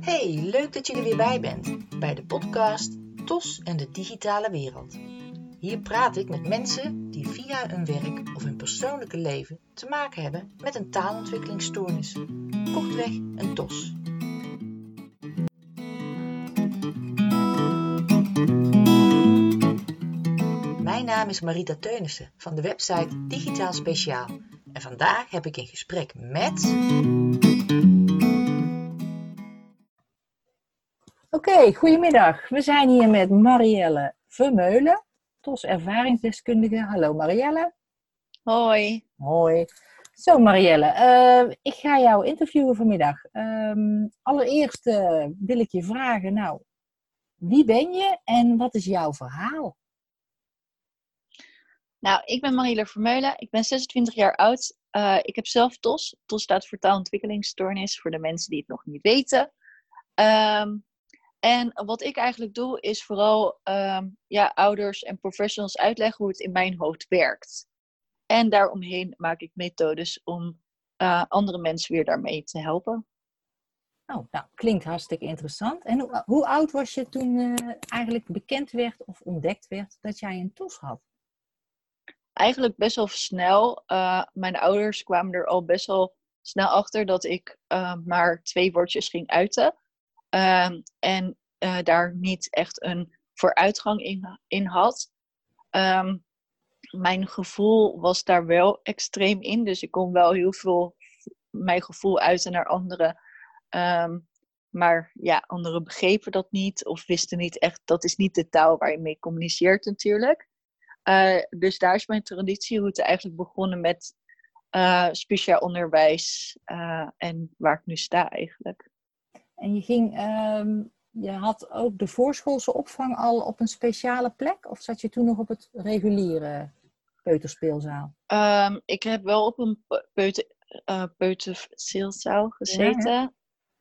Hey, leuk dat je er weer bij bent bij de podcast TOS en de digitale wereld. Hier praat ik met mensen die via hun werk of hun persoonlijke leven te maken hebben met een taalontwikkelingsstoornis. Kortweg een TOS. Mijn naam is Marita Teunissen van de website Digitaal Speciaal. En vandaag heb ik een gesprek met. Oké, goedemiddag. We zijn hier met Marielle Vermeulen, TOS ervaringsdeskundige. Hallo Marielle. Hoi. Hoi. Zo Marielle, eh, ik ga jou interviewen vanmiddag. Ehm, allereerst eh, wil ik je vragen, nou, wie ben je en wat is jouw verhaal? Nou, ik ben Marielle Vermeulen. Ik ben 26 jaar oud. Uh, ik heb zelf TOS. TOS staat voor taalontwikkelingsstoornis, voor de mensen die het nog niet weten. Um, en wat ik eigenlijk doe, is vooral um, ja, ouders en professionals uitleggen hoe het in mijn hoofd werkt. En daaromheen maak ik methodes om uh, andere mensen weer daarmee te helpen. Oh, nou, klinkt hartstikke interessant. En hoe, hoe oud was je toen uh, eigenlijk bekend werd of ontdekt werd dat jij een TOS had? Eigenlijk best wel snel. Uh, mijn ouders kwamen er al best wel snel achter dat ik maar twee woordjes ging uiten. Um, en uh, daar niet echt een vooruitgang in, in had. Um, mijn gevoel was daar wel extreem in. Dus ik kon wel heel veel mijn gevoel uiten naar anderen. Um, maar ja, anderen begrepen dat niet of wisten niet echt. Dat is niet de taal waar je mee communiceert natuurlijk. Uh, dus daar is mijn traditieroute eigenlijk begonnen met uh, speciaal onderwijs uh, en waar ik nu sta eigenlijk. En je ging, um, je had ook de voorschoolse opvang al op een speciale plek? Of zat je toen nog op het reguliere peuterspeelzaal? Um, ik heb wel op een peuter, peuterspeelzaal gezeten.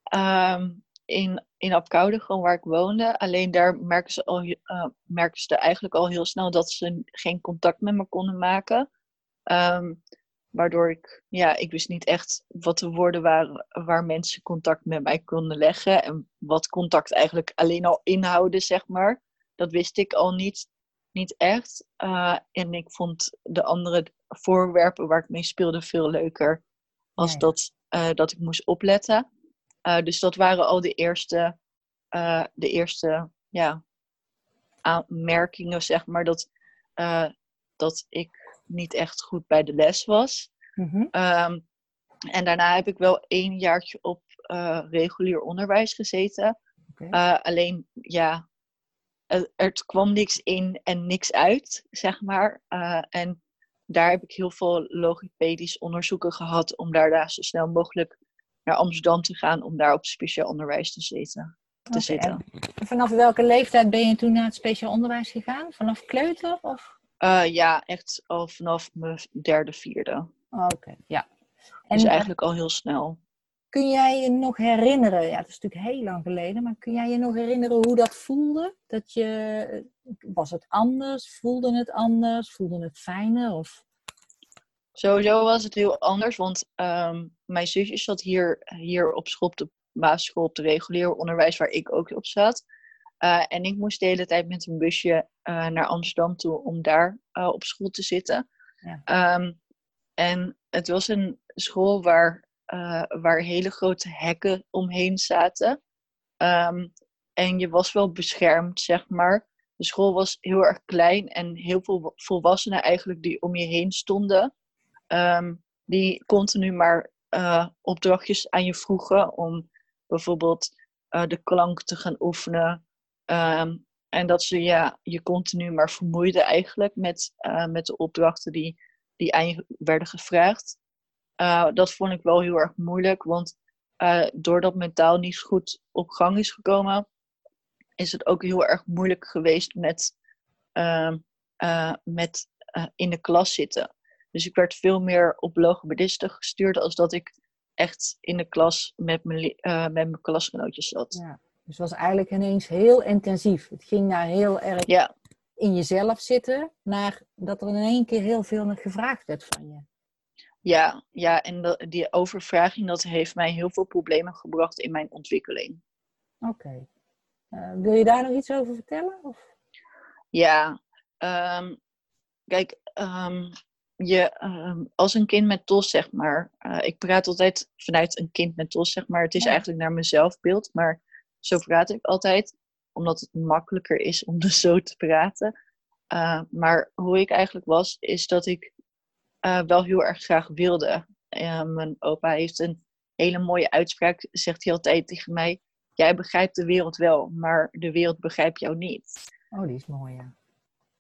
Ja. Um, in, in Apkoude, gewoon waar ik woonde. Alleen daar merkten ze, al, uh, merkten ze eigenlijk al heel snel dat ze geen contact met me konden maken. Um, Waardoor ik, ja, ik wist niet echt wat de woorden waren waar mensen contact met mij konden leggen. En wat contact eigenlijk alleen al inhouden, zeg maar. Dat wist ik al niet, niet echt. Uh, en ik vond de andere voorwerpen waar ik mee speelde veel leuker. Als. Dat, uh, dat ik moest opletten. Uh, dus dat waren al de eerste, de eerste ja, aanmerkingen, zeg maar. Dat, dat ik niet echt goed bij de les was. Mm-hmm. Um, en daarna heb ik wel één jaartje op regulier onderwijs gezeten. Okay. Alleen, ja, er, er, kwam niks in en niks uit, zeg maar. En daar heb ik heel veel logopedisch onderzoeken gehad om daar zo snel mogelijk naar Amsterdam te gaan om daar op speciaal onderwijs te zitten. Te okay. zitten. En vanaf welke leeftijd ben je toen naar het speciaal onderwijs gegaan? Vanaf kleuter? Of? Uh, ja, echt al vanaf mijn derde, vierde. Oké, okay, ja. En, dus eigenlijk al heel snel. Kun jij je nog herinneren, ja, het is natuurlijk heel lang geleden, maar kun jij je nog herinneren hoe dat voelde? Dat je, was het anders? Voelde het anders? Voelde het fijner? Of? Sowieso was het heel anders, want um, mijn zusje zat hier, hier op school, op de basisschool, op de regulier onderwijs waar ik ook op zat. Uh, en ik moest de hele tijd met een busje uh, naar Amsterdam toe om daar uh, op school te zitten. Ja. Um, en het was een school waar, waar hele grote hekken omheen zaten. Um, en je was wel beschermd, zeg maar. De school was heel erg klein en heel veel volwassenen eigenlijk die om je heen stonden. Um, die continu maar opdrachtjes aan je vroegen om bijvoorbeeld de klank te gaan oefenen. Um, en dat ze ja, je continu maar vermoeiden eigenlijk met, uh, met de opdrachten die, die aan je werden gevraagd. Dat vond ik wel heel erg moeilijk, want doordat mentaal niet goed op gang is gekomen, is het ook heel erg moeilijk geweest met, ehm, met in de klas zitten. Dus ik werd veel meer op logopedisten gestuurd als dat ik echt in de klas met mijn, met mijn klasgenootjes zat. Ja. Dus het was eigenlijk ineens heel intensief. Het ging naar heel erg ja. in jezelf zitten, naar dat er in één keer heel veel gevraagd werd van je. Ja, ja en die overvraging dat heeft mij heel veel problemen gebracht in mijn ontwikkeling. Oké. Eh, wil je daar nog iets over vertellen? Of? Ja, ehm, kijk, ehm, je, ehm, als een kind met TOS, zeg maar. eh, ik praat altijd vanuit een kind met TOS, zeg maar. Het is Ja. eigenlijk naar mezelf beeld, maar zo praat ik altijd, omdat het makkelijker is om dus zo te praten. Eh, maar hoe ik eigenlijk was, is dat ik eh, wel heel erg graag wilde. Mijn opa heeft een hele mooie uitspraak, zegt hij altijd tegen mij. Jij begrijpt de wereld wel, maar de wereld begrijpt jou niet. Oh, die is mooi, ja.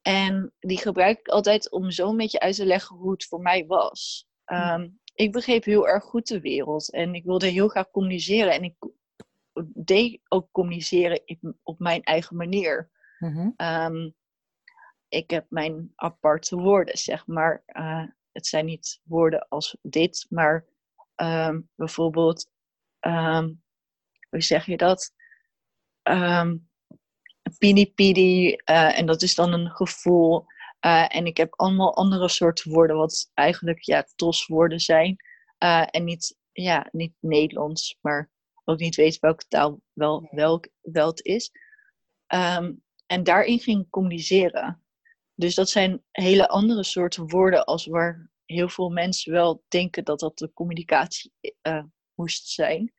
En die gebruik ik altijd om zo een beetje uit te leggen hoe het voor mij was. Ehm, ik begreep heel erg goed de wereld en ik wilde heel graag communiceren. En ik deed ook communiceren op mijn eigen manier. Mhm. Ehm, ik heb mijn aparte woorden, zeg maar. Eh, het zijn niet woorden als dit, maar ehm, bijvoorbeeld, hoe zeg je dat? Pidi pidi, eh, en dat is dan een gevoel. Eh, en ik heb allemaal andere soorten woorden, wat eigenlijk ja, toswoorden zijn. Eh, en niet, ja, niet Nederlands, maar ook niet weet welke taal wel, welk, wel het is. Ehm, en daarin ging ik communiceren. Dus dat zijn hele andere soorten woorden als waar heel veel mensen wel denken dat dat de communicatie moest zijn.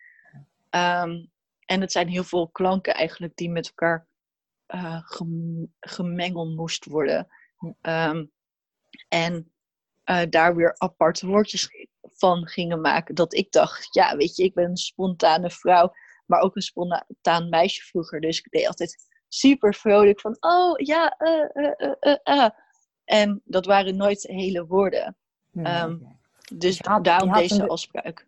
Ehm, en het zijn heel veel klanken eigenlijk die met elkaar gem- gemengeld moest worden. Ehm, en eh, daar weer aparte woordjes van gingen maken. Dat ik dacht, ja, weet je, ik ben een spontane vrouw, maar ook een spontaan meisje vroeger. Dus ik deed altijd super vrolijk van, oh ja, eh, eh, eh, eh, eh. En dat waren nooit hele woorden. Ja, Ehm. Dus je had- daarom je had deze afspraak.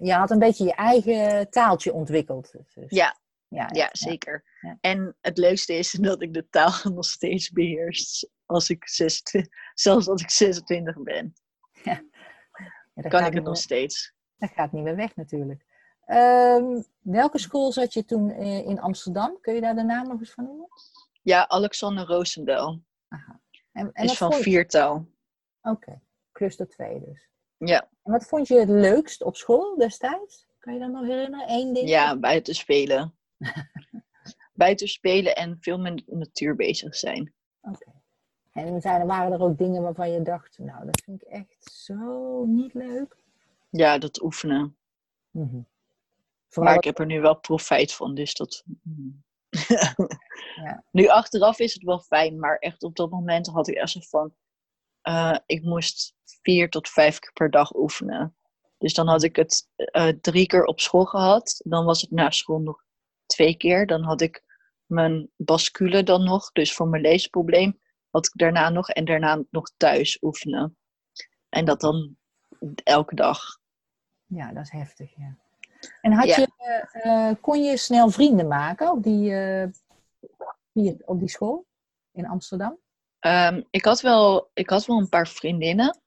Je had een beetje je eigen taaltje ontwikkeld. Dus- Ja, ja, Ja, zeker. Ja. En het leukste is dat ik de taal nog steeds beheerst. Als ik 26, zelfs als ik 26 ben, Ja, kan ik het nog meer- steeds. Dat gaat niet meer weg natuurlijk. Ehm, welke school zat je toen eh, in Amsterdam? Kun je daar de naam nog eens van noemen? Ja, Alexander Roosendel. En, en Is van viertaal. Oké, cluster 2 dus. Ja, En wat vond je het leukst op school destijds? Kan je dat nog herinneren? Eén ding? ja, buiten spelen. buiten spelen en veel met de natuur bezig zijn. Oké. En zijn, waren er ook dingen waarvan je dacht, nou, dat vind ik echt zo niet leuk? Ja, dat oefenen. Mhm. Maar ik heb er nu wel profijt van, dus dat... mm. Ja. Nu achteraf is het wel fijn, maar echt op dat moment had ik echt zo van... eh, ik moest vier tot vijf keer per dag oefenen. Dus dan had ik het eh, drie keer op school gehad. Dan was het na school nog twee keer. Dan had ik mijn bascule dan nog. Dus voor mijn leesprobleem had ik daarna nog. En daarna nog thuis oefenen. En dat dan elke dag. Ja, dat is heftig, ja. En had Ja. je, eh, eh, kon je snel vrienden maken op die, eh, op die school in Amsterdam? Ehm, ik, had wel, ik had wel een paar vriendinnen.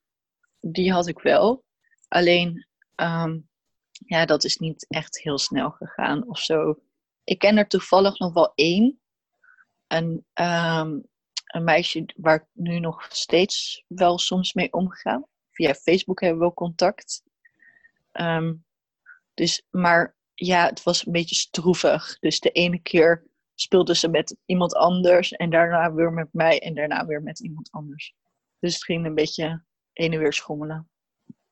Die had ik wel. Alleen, ehm, ja, dat is niet echt heel snel gegaan of zo. Ik ken er toevallig nog wel één. Een, ehm, een meisje waar ik nu nog steeds wel soms mee omga. Via Facebook hebben we wel contact. Ehm, dus, maar ja, het was een beetje stroevig. Dus de ene keer speelde ze met iemand anders en daarna weer met mij en daarna weer met iemand anders. Dus het ging een beetje heen en weer schommelen.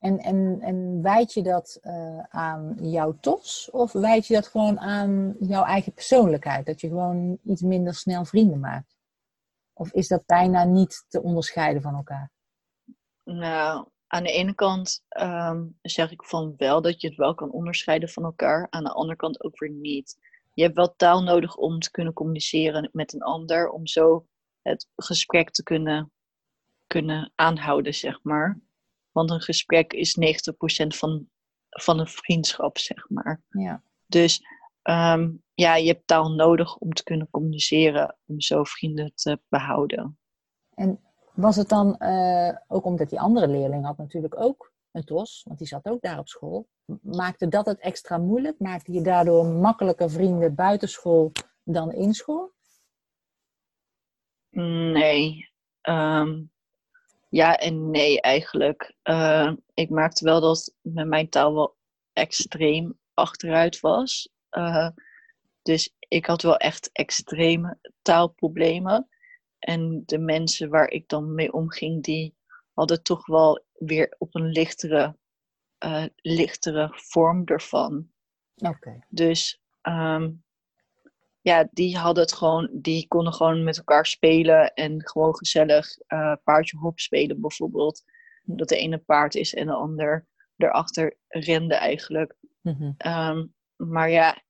En, en, en wijd je dat eh, aan jouw tos? Of wijd je dat gewoon aan jouw eigen persoonlijkheid? Dat je gewoon iets minder snel vrienden maakt? Of is dat bijna niet te onderscheiden van elkaar? Nou, aan de ene kant ehm, zeg ik van wel dat je het wel kan onderscheiden van elkaar. Aan de andere kant ook weer niet. Je hebt wel taal nodig om te kunnen communiceren met een ander. Om zo het gesprek te kunnen, kunnen aanhouden, zeg maar. Want een gesprek is 90% van, van een vriendschap, zeg maar. Ja. Dus ehm, ja, je hebt taal nodig om te kunnen communiceren. Om zo vrienden te behouden. En was het dan, eh, ook omdat die andere leerling had natuurlijk ook een tos, want die zat ook daar op school. Maakte dat het extra moeilijk? Maakte je daardoor makkelijker vrienden buitenschool dan in school? Nee. Ehm, Ja en nee eigenlijk. Uh, ik maakte wel dat met mijn taal wel extreem achteruit was. Uh, dus ik had wel echt extreme taalproblemen. En de mensen waar ik dan mee omging, die hadden toch wel weer op een lichtere, uh, lichtere vorm ervan. Oké. Dus um, ja, die hadden het gewoon, die konden gewoon met elkaar spelen en gewoon gezellig uh, paardje hop spelen bijvoorbeeld. Dat de ene paard is en de ander erachter rende eigenlijk. Mhm. Um, maar ja,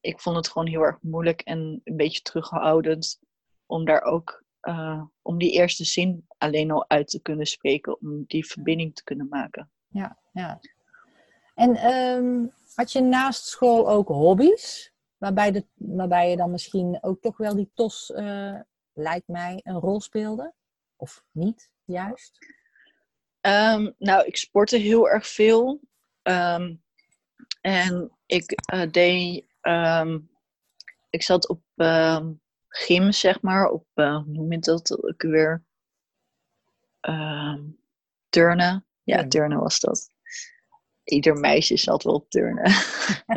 ik vond het gewoon heel erg moeilijk en een beetje terughoudend om daar ook, uh, om die eerste zin alleen al uit te kunnen spreken, om die verbinding te kunnen maken. Ja, ja. En um, had je naast school ook hobby's? Waarbij, de, waarbij je dan misschien ook toch wel die TOS, uh, lijkt mij, een rol speelde? Of niet, juist? Um, nou, ik sportte heel erg veel. Um, en ik uh, deed... Um, ik zat op gym, zeg maar. Op, uh, hoe noem je dat ook weer? turnen. Ja, turnen was dat ieder meisje zat wel op turnen.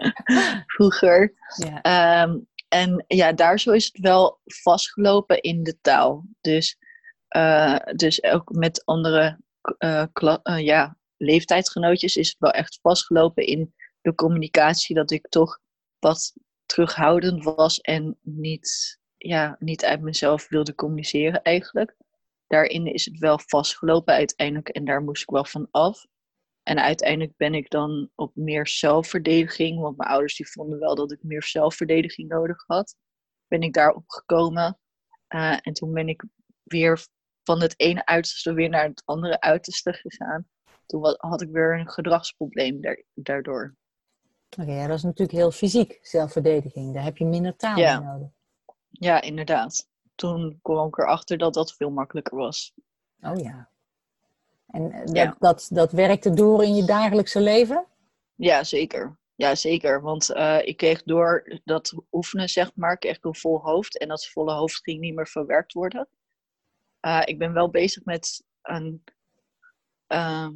Vroeger. Ja. Um, en ja, daar zo is het wel vastgelopen in de taal. Dus, uh, dus ook met andere uh, uh, ja, leeftijdsgenootjes is het wel echt vastgelopen in de communicatie. Dat ik toch wat terughoudend was en niet, ja, niet uit mezelf wilde communiceren eigenlijk. Daarin is het wel vastgelopen uiteindelijk en daar moest ik wel van af. En uiteindelijk ben ik dan op meer zelfverdediging, want mijn ouders die vonden wel dat ik meer zelfverdediging nodig had. Ben ik daarop gekomen. Uh, en toen ben ik weer van het ene uiterste weer naar het andere uiterste gegaan. Toen had ik weer een gedragsprobleem daardoor. Oké, okay, ja, dat is natuurlijk heel fysiek, zelfverdediging. Daar heb je minder taal ja. nodig. Ja, inderdaad. Toen kwam ik erachter dat dat veel makkelijker was. Oh ja. En dat, Ja. dat, dat werkte door in je dagelijkse leven? Ja, zeker. Ja, zeker. Want eh, ik kreeg door dat oefenen, zeg maar, kreeg ik een vol hoofd. En dat volle hoofd ging niet meer verwerkt worden. Uh, ik ben wel bezig met een... Uh,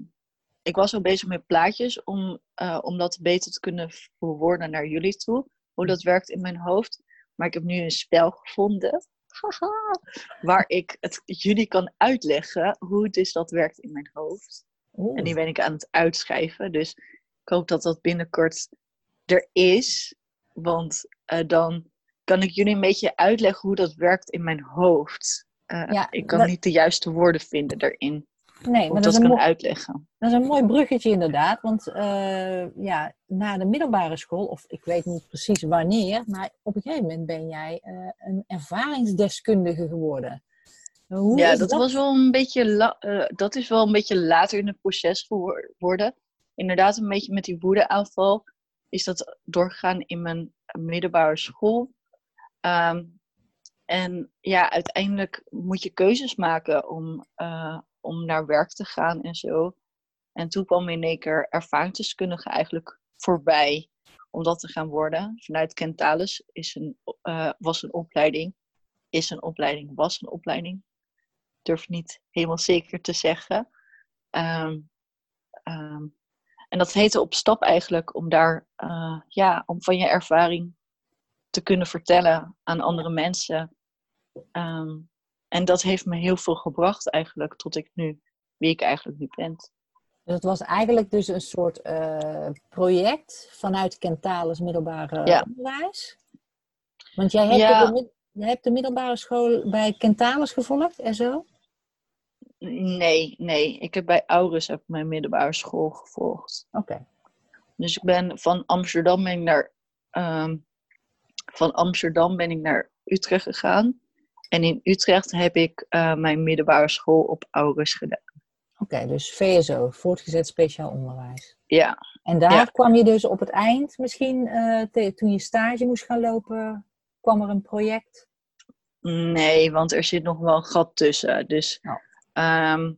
ik was al bezig met plaatjes om, om dat beter te kunnen verwoorden naar jullie toe. Hoe dat werkt in mijn hoofd. Maar ik heb nu een spel gevonden. Waar ik het jullie kan uitleggen hoe dus dat werkt in mijn hoofd. En die ben ik aan het uitschrijven. Dus ik hoop dat dat binnenkort er is. Want uh, dan kan ik jullie een beetje uitleggen hoe dat werkt in mijn hoofd. Uh, Ja, ik kan dat- niet de juiste woorden vinden daarin. Nee, maar dat dat is, een uitleggen. dat is een mooi bruggetje inderdaad. Want eh, ja, na de middelbare school, of ik weet niet precies wanneer, maar op een gegeven moment ben jij eh, een ervaringsdeskundige geworden. Hoe ja, dat, was wel een beetje la- eh, dat is wel een beetje later in het proces geworden. Inderdaad, een beetje met die woedeaanval is dat doorgegaan in mijn middelbare school. Ehm, en ja, uiteindelijk moet je keuzes maken om, om naar werk te gaan en zo. En toen kwam in één keer ervaringsdeskundige eigenlijk voorbij om dat te gaan worden. Vanuit Kentalis is een, eh, was een opleiding. Is een opleiding, was een opleiding. Durf niet helemaal zeker te zeggen. Ehm, ehm, en dat heette op stap eigenlijk om daar, eh, ja, om van je ervaring te kunnen vertellen aan andere mensen. Ehm, en dat heeft me heel veel gebracht eigenlijk tot ik nu, wie ik eigenlijk nu ben. Dus het was eigenlijk dus een soort eh, project vanuit Kentalis middelbare Ja. onderwijs. Want jij hebt, Ja. de, jij hebt de middelbare school bij Kentalis gevolgd en zo? Nee, nee. Ik heb bij Aurus heb mijn middelbare school gevolgd. Oké. Dus ik ben van Amsterdam ben ik naar, ehm, van Amsterdam ben ik naar Utrecht gegaan. En in Utrecht heb ik eh, mijn middelbare school op Aurus gedaan. Oké, dus VSO, voortgezet speciaal onderwijs. Ja, En daar Ja. kwam je dus op het eind, misschien eh, te- toen je stage moest gaan lopen, kwam er een project. nee, want er zit nog wel een gat tussen. Dus Oh. ehm,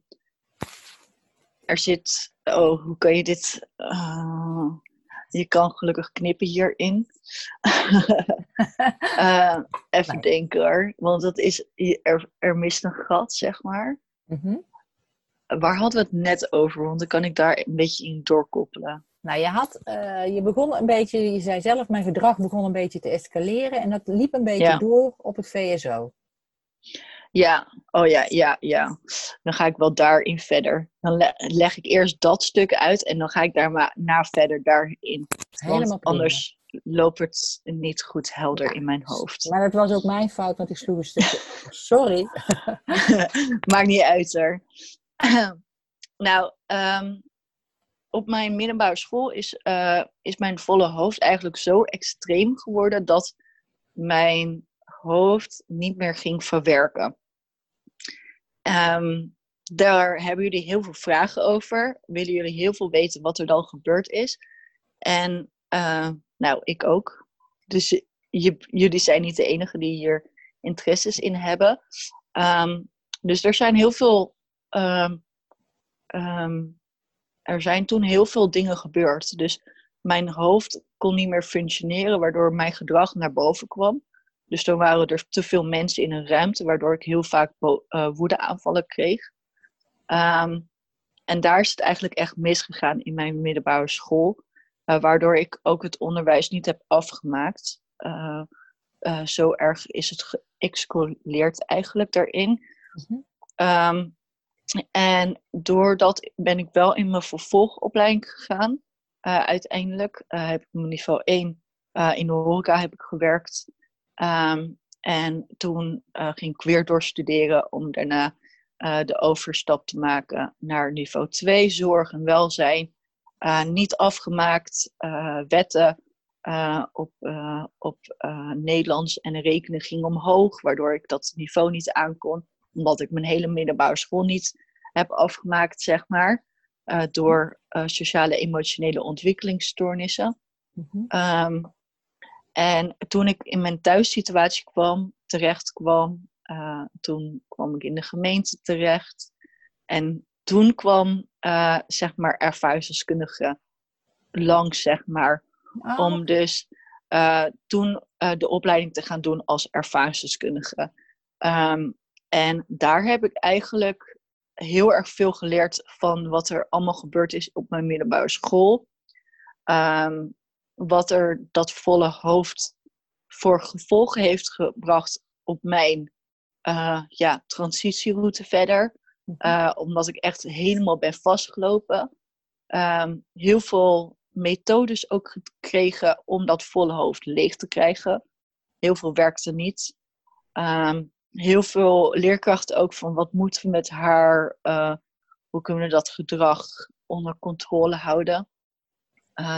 er zit, oh, hoe kan je dit? eh, je kan gelukkig knippen hierin. Eh, even Nee. denken hoor, want dat is, er, er mist een gat, zeg maar. Mhm. waar hadden we het net over? Want dan kan ik daar een beetje in doorkoppelen. Nou, je, had, eh, je begon een beetje, je zei zelf, mijn gedrag begon een beetje te escaleren en dat liep een beetje Ja. door op het VSO. Ja, oh ja, ja, ja. Dan ga ik wel daarin verder. Dan le- leg ik eerst dat stuk uit en dan ga ik daar maar na verder daarin. Helemaal Want prima. anders loopt het niet goed helder in mijn hoofd. Maar dat was ook mijn fout, want ik sloeg een stukje. Sorry. Maakt niet uit hoor. nou, ehm, op mijn middelbare school is, eh, is mijn volle hoofd eigenlijk zo extreem geworden dat mijn hoofd niet meer ging verwerken. Ehm, daar hebben jullie heel veel vragen over. Willen jullie heel veel weten wat er dan gebeurd is? En eh, nou, ik ook. Dus je, jullie zijn niet de enige die hier interesses in hebben. Ehm, dus er zijn heel veel. ehm, er zijn toen heel veel dingen gebeurd. Dus mijn hoofd kon niet meer functioneren, waardoor mijn gedrag naar boven kwam. Dus toen waren er te veel mensen in een ruimte, waardoor ik heel vaak eh, woedeaanvallen kreeg. Ehm, en daar is het eigenlijk echt misgegaan in mijn middelbare school, eh, waardoor ik ook het onderwijs niet heb afgemaakt. Eh, zo erg is het geëxcoleerd eigenlijk daarin. Mhm. Ehm, en doordat ben ik wel in mijn vervolgopleiding gegaan. Uiteindelijk heb ik mijn niveau 1 eh, in de horeca heb ik gewerkt. Ehm, en toen eh, ging ik weer doorstuderen om daarna eh, de overstap te maken naar niveau 2, zorg en welzijn. Eh, niet afgemaakt, wetten op, op Nederlands en rekenen ging omhoog, waardoor ik dat niveau niet aankon omdat ik mijn hele middelbare school niet heb afgemaakt, zeg maar. door sociale emotionele ontwikkelingsstoornissen. Mhm. Ehm, en toen ik in mijn thuissituatie kwam, terecht kwam, eh, toen kwam ik in de gemeente terecht. En toen kwam, eh, zeg maar, ervaringsdeskundige langs, zeg maar, Ah, om dus eh, toen de opleiding te gaan doen als ervaringsdeskundige. Ehm, en daar heb ik eigenlijk heel erg veel geleerd van wat er allemaal gebeurd is op mijn middelbare school. Ehm, wat er dat volle hoofd voor gevolgen heeft gebracht op mijn eh, ja, transitieroute verder. mhm. Eh, omdat ik echt helemaal ben vastgelopen. Ehm, heel veel methodes ook gekregen om dat volle hoofd leeg te krijgen. Heel veel werkte niet. Ehm, heel veel leerkrachten ook van wat moeten we met haar, eh, hoe kunnen we dat gedrag onder controle houden.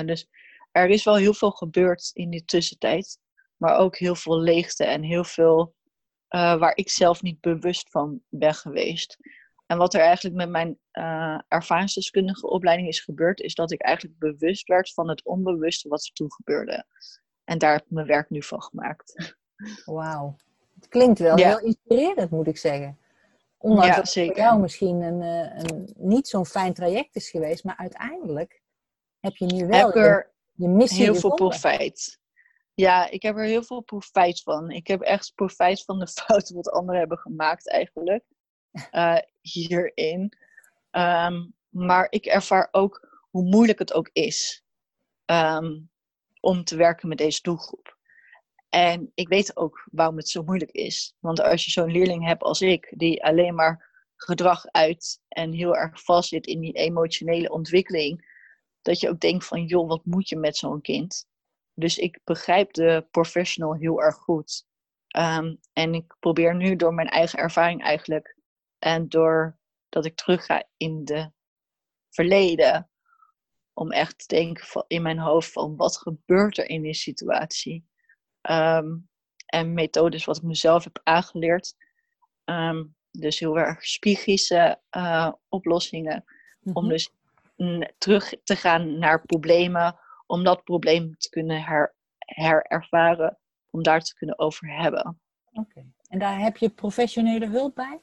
Dus er is wel heel veel gebeurd in die tussentijd, maar ook heel veel leegte en heel veel eh, waar ik zelf niet bewust van ben geweest. En wat er eigenlijk met mijn eh, ervaringsdeskundige opleiding is gebeurd, is dat ik eigenlijk bewust werd van het onbewuste wat er toen gebeurde. En daar heb ik mijn werk nu van gemaakt. Wauw. Het klinkt wel Ja. heel inspirerend, moet ik zeggen. Ondanks Ja, dat het zeker. voor jou misschien een, eh, een, niet zo'n fijn traject is geweest, maar uiteindelijk heb je nu wel er je, missie heel veel profijt. Ja, ik heb er heel veel profijt van. Ik heb echt profijt van de fouten wat anderen hebben gemaakt eigenlijk. eh, hierin. Ehm, maar ik ervaar ook hoe moeilijk het ook is ehm, om te werken met deze doelgroep. En ik weet ook waarom het zo moeilijk is. Want als je zo'n leerling hebt als ik, die alleen maar gedrag uit en heel erg vast zit in die emotionele ontwikkeling, dat je ook denkt van, joh, wat moet je met zo'n kind? Dus ik begrijp de professional heel erg goed. Ehm, en ik probeer nu door mijn eigen ervaring eigenlijk en door dat ik terug ga in de verleden, om echt te denken van, in mijn hoofd van wat gebeurt er in die situatie? Ehm, en methodes wat ik mezelf heb aangeleerd. Ehm, dus heel erg spiegische eh, oplossingen om Mhm. dus terug te gaan naar problemen, om dat probleem te kunnen her, herervaren, om daar te kunnen over hebben. Oké. En daar heb je professionele hulp bij?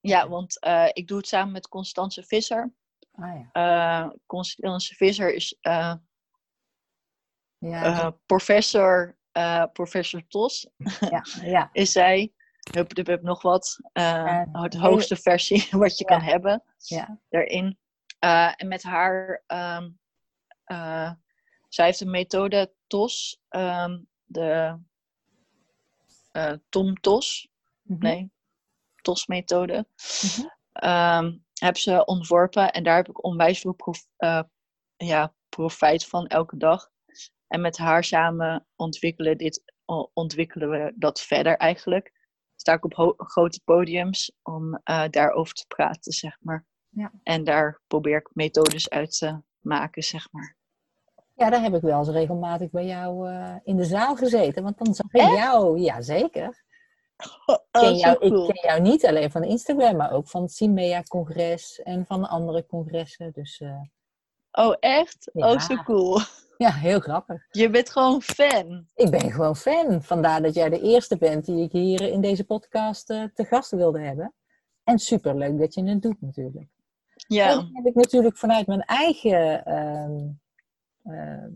Ja, want eh, ik doe het samen met Constance Visser. Ah ja. Eh, Constance Visser is eh, Ja, professor, professor Tos, ja, ja. is zij. hup, hup, hup, nog wat. Uh, Ja, heel- hoogste versie wat je Ja. kan hebben Ja. daarin. Eh, en met haar, ehm, eh, zij heeft een methode TOS, ehm, de eh, Tom TOS, Mhm. nee, TOS-methode, Mhm. ehm, heb ze ontworpen en daar heb ik onwijs veel prof, ja, profijt van elke dag. En met haar samen ontwikkelen, dit, ontwikkelen we dat verder eigenlijk. Sta ik op grote podiums om daarover te praten, zeg maar. Ja. En daar probeer ik methodes uit te maken, zeg maar. Ja, daar heb ik wel eens regelmatig bij jou eh, in de zaal gezeten. Want dan zag ik Echt? jou, ja zeker. Oh, Ik ken, zo jou, cool. ik ken jou niet alleen van Instagram, maar ook van het CIMEA-congres en van andere congressen. Dus eh, Oh, echt? Ja. Oh, zo cool. ja, heel grappig. Je bent gewoon fan. Ik ben gewoon fan. Vandaar dat jij de eerste bent die ik hier in deze podcast eh, te gast wilde hebben. En superleuk dat je het doet natuurlijk. Ja, Dan heb ik natuurlijk vanuit mijn eigen ehm, ehm,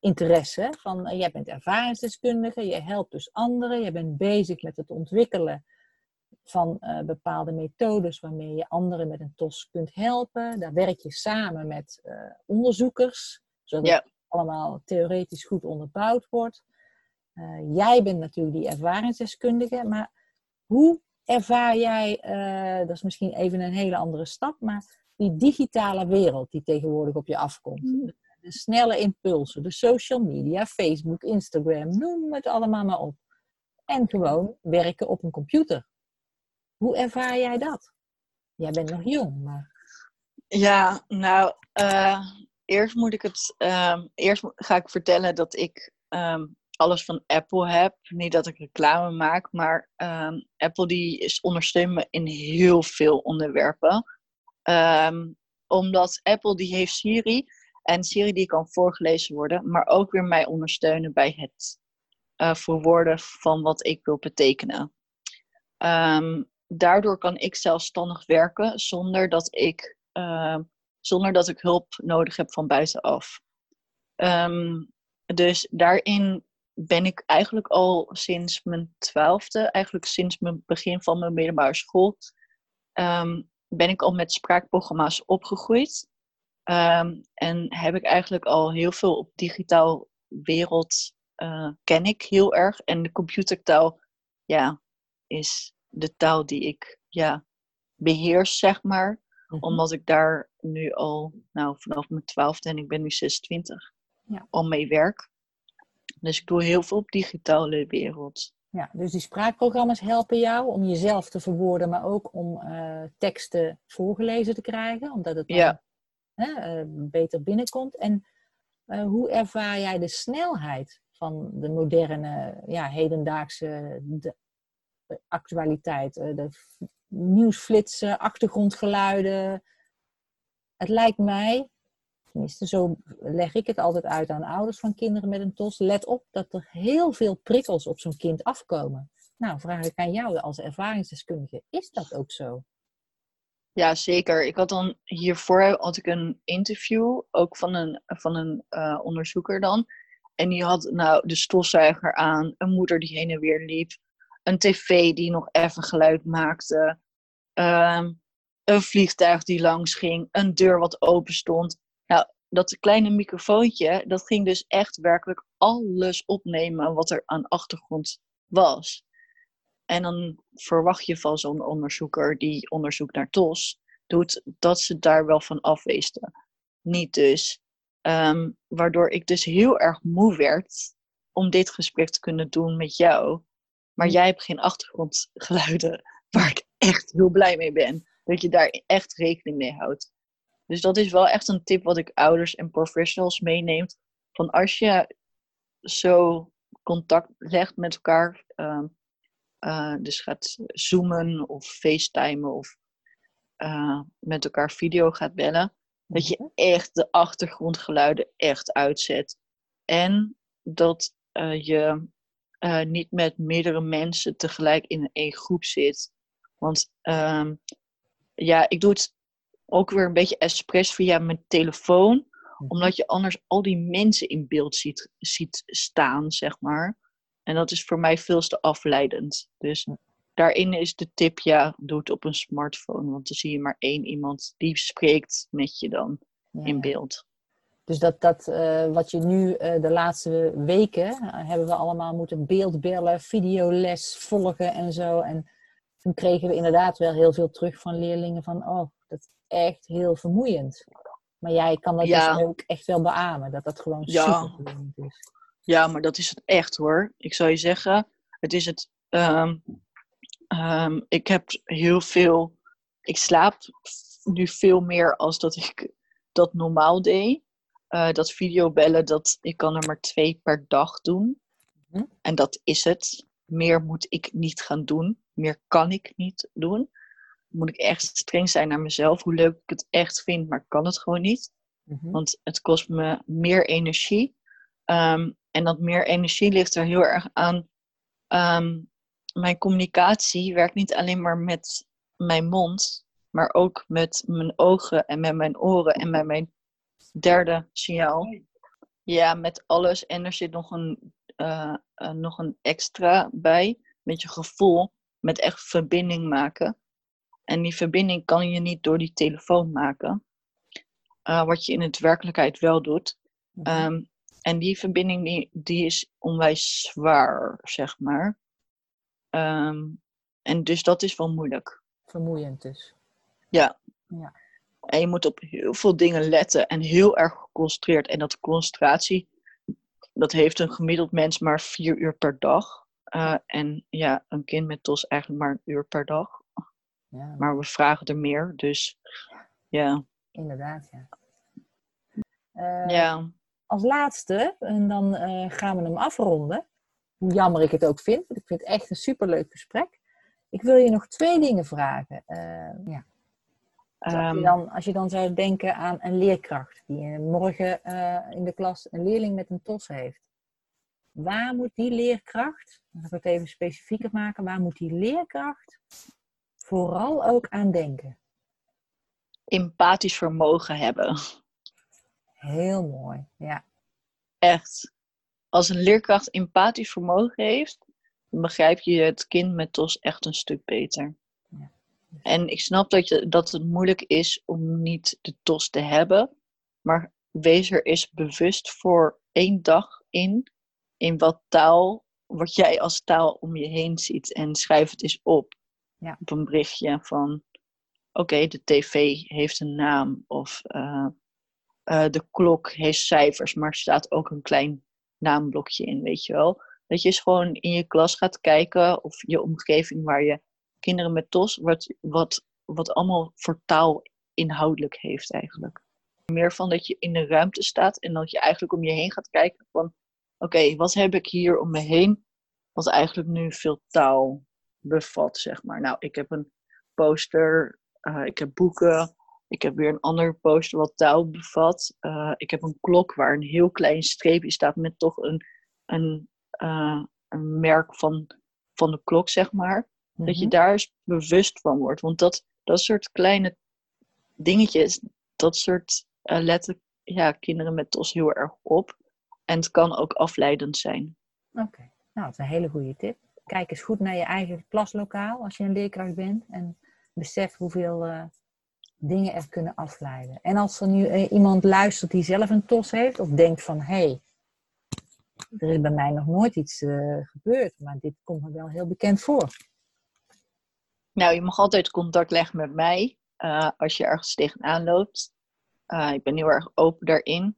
interesse van eh, jij bent ervaringsdeskundige, je helpt dus anderen, je bent bezig met het ontwikkelen van eh, bepaalde methodes waarmee je anderen met een TOS kunt helpen. Daar werk je samen met eh, onderzoekers, zodat Ja. het allemaal theoretisch goed onderbouwd wordt. Jij bent natuurlijk die ervaringsdeskundige, maar hoe ervaar jij, eh, dat is misschien even een hele andere stap, maar die digitale wereld die tegenwoordig op je afkomt. De, de snelle impulsen, de social media, Facebook, Instagram, noem het allemaal maar op. En gewoon werken op een computer. Hoe ervaar jij dat? Jij bent nog jong, maar Ja, nou, eh, eerst moet ik het. ehm, eerst ga ik vertellen dat ik ehm, alles van Apple heb. Niet dat ik reclame maak, maar ehm, Apple die is ondersteunt me in heel veel onderwerpen. Ehm, omdat Apple die heeft Siri en Siri die kan voorgelezen worden, maar ook weer mij ondersteunen bij het eh, verwoorden van wat ik wil betekenen. Ehm, daardoor kan ik zelfstandig werken zonder dat ik zonder dat ik hulp nodig heb van buitenaf. Dus daarin ben ik eigenlijk al sinds mijn twaalfde, eigenlijk sinds mijn begin van mijn middelbare school, ehm, ben ik al met spraakprogramma's opgegroeid. Ehm, en heb ik eigenlijk al heel veel op digitaal wereld eh, ken ik heel erg. En de computertaal, ja, is de taal die ik ja, beheers, zeg maar omdat ik daar nu al, nou vanaf mijn twaalfde en ik ben nu 26, Ja. al mee werk. Dus ik doe heel veel op digitale wereld. Ja, dus die spraakprogramma's helpen jou om jezelf te verwoorden, maar ook om eh, teksten voorgelezen te krijgen, omdat het dan Ja. hè, eh, beter binnenkomt. En eh, hoe ervaar jij de snelheid van de moderne, ja, hedendaagse de, actualiteit, de nieuwsflitsen, achtergrondgeluiden? Het lijkt mij, tenminste zo leg ik het altijd uit aan ouders van kinderen met een TOS, let op dat er heel veel prikkels op zo'n kind afkomen. Nou, vraag ik aan jou als ervaringsdeskundige, is dat ook zo? Ja, zeker. Ik had dan hiervoor had ik een interview, ook van een, van een eh, onderzoeker dan. En die had nou de stofzuiger aan, een moeder die heen en weer liep, een tv die nog even geluid maakte, ehm, een vliegtuig die langs ging, een deur wat open stond. Nou, dat kleine microfoontje, dat ging dus echt werkelijk alles opnemen wat er aan achtergrond was. En dan verwacht je van zo'n onderzoeker die onderzoek naar TOS doet, dat ze daar wel van afwezen. Niet dus. Ehm, waardoor ik dus heel erg moe werd om dit gesprek te kunnen doen met jou. Maar jij hebt geen achtergrondgeluiden waar ik echt heel blij mee ben. Dat je daar echt rekening mee houdt. Dus dat is wel echt een tip wat ik ouders en professionals meeneemt. Van als je zo contact legt met elkaar, ehm, eh, dus gaat zoomen of facetimen of eh, met elkaar video gaat bellen, dat je echt de achtergrondgeluiden echt uitzet. En dat eh, je niet met meerdere mensen tegelijk in één groep zit. Want ehm, ja, ik doe het ook weer een beetje expres via mijn telefoon. Omdat je anders al die mensen in beeld ziet, ziet staan, zeg maar. En dat is voor mij veel te afleidend. Dus daarin is de tip, ja, doe het op een smartphone. Want dan zie je maar één iemand die spreekt met je dan Ja, in beeld. Dus dat, dat eh, wat je nu eh, de laatste weken eh, hebben we allemaal moeten beeldbellen, videoles volgen en zo. En toen kregen we inderdaad wel heel veel terug van leerlingen van, oh, echt heel vermoeiend. Maar jij kan dat Ja. dus ook echt wel beamen, dat dat gewoon Ja. super vermoeiend is. Ja, maar dat is het echt hoor. Ik zou je zeggen, het is het. ehm, ehm, ik heb heel veel. Ik slaap nu veel meer als dat ik dat normaal deed. Eh, dat videobellen, dat, ik kan er maar twee per dag doen. Mhm. En dat is het. Meer moet ik niet gaan doen. Meer kan ik niet doen. Moet ik echt streng zijn naar mezelf. Hoe leuk ik het echt vind, maar ik kan het gewoon niet. Mhm. Want het kost me meer energie. Ehm, en dat meer energie ligt er heel erg aan. ehm, mijn communicatie werkt niet alleen maar met mijn mond, maar ook met mijn ogen en met mijn oren en met mijn derde signaal. Ja, met alles. En er zit nog een, eh, eh, nog een extra bij, met je gevoel, met echt verbinding maken. En die verbinding kan je niet door die telefoon maken. Eh, wat je in het werkelijkheid wel doet. Mhm. Ehm, en die verbinding die, die is onwijs zwaar, zeg maar. Ehm, en dus dat is wel moeilijk. Vermoeiend dus. Ja. Ja. En je moet op heel veel dingen letten en heel erg geconcentreerd. En dat concentratie, dat heeft een gemiddeld mens maar vier uur per dag. Eh, en ja, een kind met TOS eigenlijk maar een uur per dag. Ja, Maar we vragen er meer, dus ja. inderdaad, ja. Eh, ja. Als laatste, en dan eh, gaan we hem afronden. Hoe jammer ik het ook vind, want ik vind het echt een superleuk gesprek. Ik wil je nog twee dingen vragen. Eh, ja. als, je Ehm, dan, als je dan zou denken aan een leerkracht die eh, morgen eh, in de klas een leerling met een TOS heeft. Waar moet die leerkracht, ga ik het even specifieker maken, waar moet die leerkracht vooral ook aan denken? empathisch vermogen hebben. Heel mooi, ja. Echt. Als een leerkracht empathisch vermogen heeft, dan begrijp je het kind met TOS echt een stuk beter. Ja. En ik snap dat, je, dat het moeilijk is om niet de TOS te hebben, maar wees er eens bewust voor één dag in, in wat taal, wat jij als taal om je heen ziet. En schrijf het eens op. Ja. Op een berichtje van, oké, de tv heeft een naam of eh, eh, de klok heeft cijfers, maar er staat ook een klein naamblokje in, weet je wel. Dat je eens gewoon in je klas gaat kijken of je omgeving waar je kinderen met TOS, wat, wat, wat allemaal voor taal inhoudelijk heeft eigenlijk. Meer van dat je in de ruimte staat en dat je eigenlijk om je heen gaat kijken van, oké, wat heb ik hier om me heen wat eigenlijk nu veel taal bevat, zeg maar. Nou, ik heb een poster, eh, ik heb boeken, ik heb weer een ander poster wat taal bevat. Eh, ik heb een klok waar een heel klein streepje staat met toch een, een, eh, een merk van, van de klok, zeg maar. Dat je Mhm. daar eens bewust van wordt. Want dat, dat soort kleine dingetjes, dat soort letten ja, kinderen met TOS heel erg op. En het kan ook afleidend zijn. Oké, nou, dat is een hele goede tip. Kijk eens goed naar je eigen klaslokaal als je een leerkracht bent. En besef hoeveel eh, dingen er kunnen afleiden. En als er nu eh, iemand luistert die zelf een TOS heeft, of denkt van hé, hey, er is bij mij nog nooit iets eh, gebeurd, maar dit komt me wel heel bekend voor. Nou, je mag altijd contact leggen met mij als je ergens tegenaan loopt. Ik ben heel erg open daarin.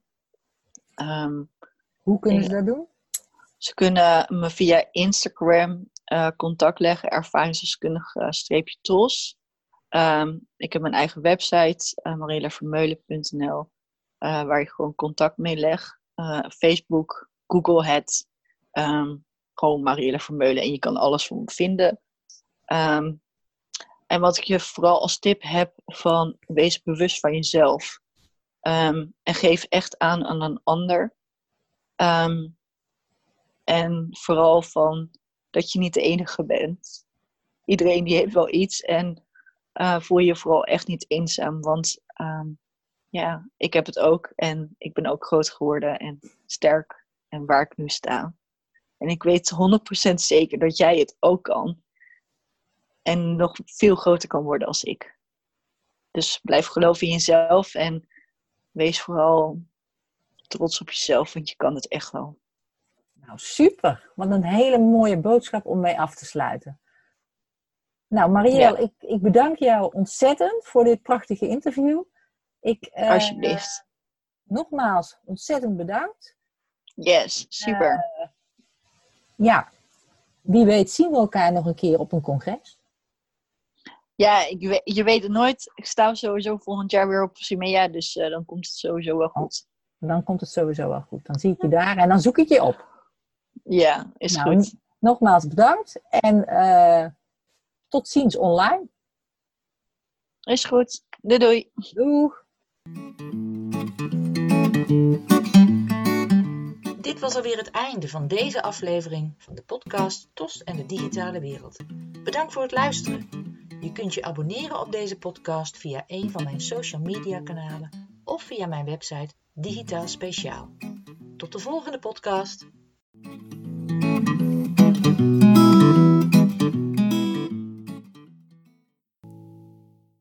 Ehm, Hoe kunnen ze dat doen? Ze kunnen me via Instagram eh, contact leggen, ervaringsdeskundige streepje TOS. Ehm, ik heb mijn eigen website, uh, marielavermeulen.nl, eh, waar je gewoon contact mee legt. Eh, Facebook, Google het, ehm, gewoon Mariela Vermeulen en je kan alles van me vinden. Ehm, en wat ik je vooral als tip heb van wees bewust van jezelf. En geef echt aan aan een ander. En vooral van dat je niet de enige bent. Iedereen die heeft wel iets en eh, voel je vooral echt niet eenzaam. Want ehm, ja, ik heb het ook en ik ben ook groot geworden en sterk en waar ik nu sta. En ik weet 100% zeker dat jij het ook kan. en nog veel groter kan worden als ik. Dus blijf geloven in jezelf en wees vooral trots op jezelf, want je kan het echt wel. Nou, super. Wat een hele mooie boodschap om mee af te sluiten. Nou, Marielle, ik, ik bedank jou ontzettend voor dit prachtige interview. Ik, eh, Alsjeblieft. Nogmaals, ontzettend bedankt. Yes, super. Uh, ja, wie weet zien we elkaar nog een keer op een congres. Ja, ik je weet het nooit. Ik sta sowieso volgend jaar weer op Simea, dus uh, dan komt het sowieso wel goed. Dan komt het sowieso wel goed. Dan zie ik je daar en dan zoek ik je op. Ja, is nou, goed. Nogmaals bedankt en uh, tot ziens online. Is goed. Doei doei. Doeg. Dit was alweer het einde van deze aflevering van de podcast TOS en de digitale wereld. Bedankt voor het luisteren. Je kunt je abonneren op deze podcast via een van mijn social media kanalen of via mijn website Digitaal Speciaal. Tot de volgende podcast.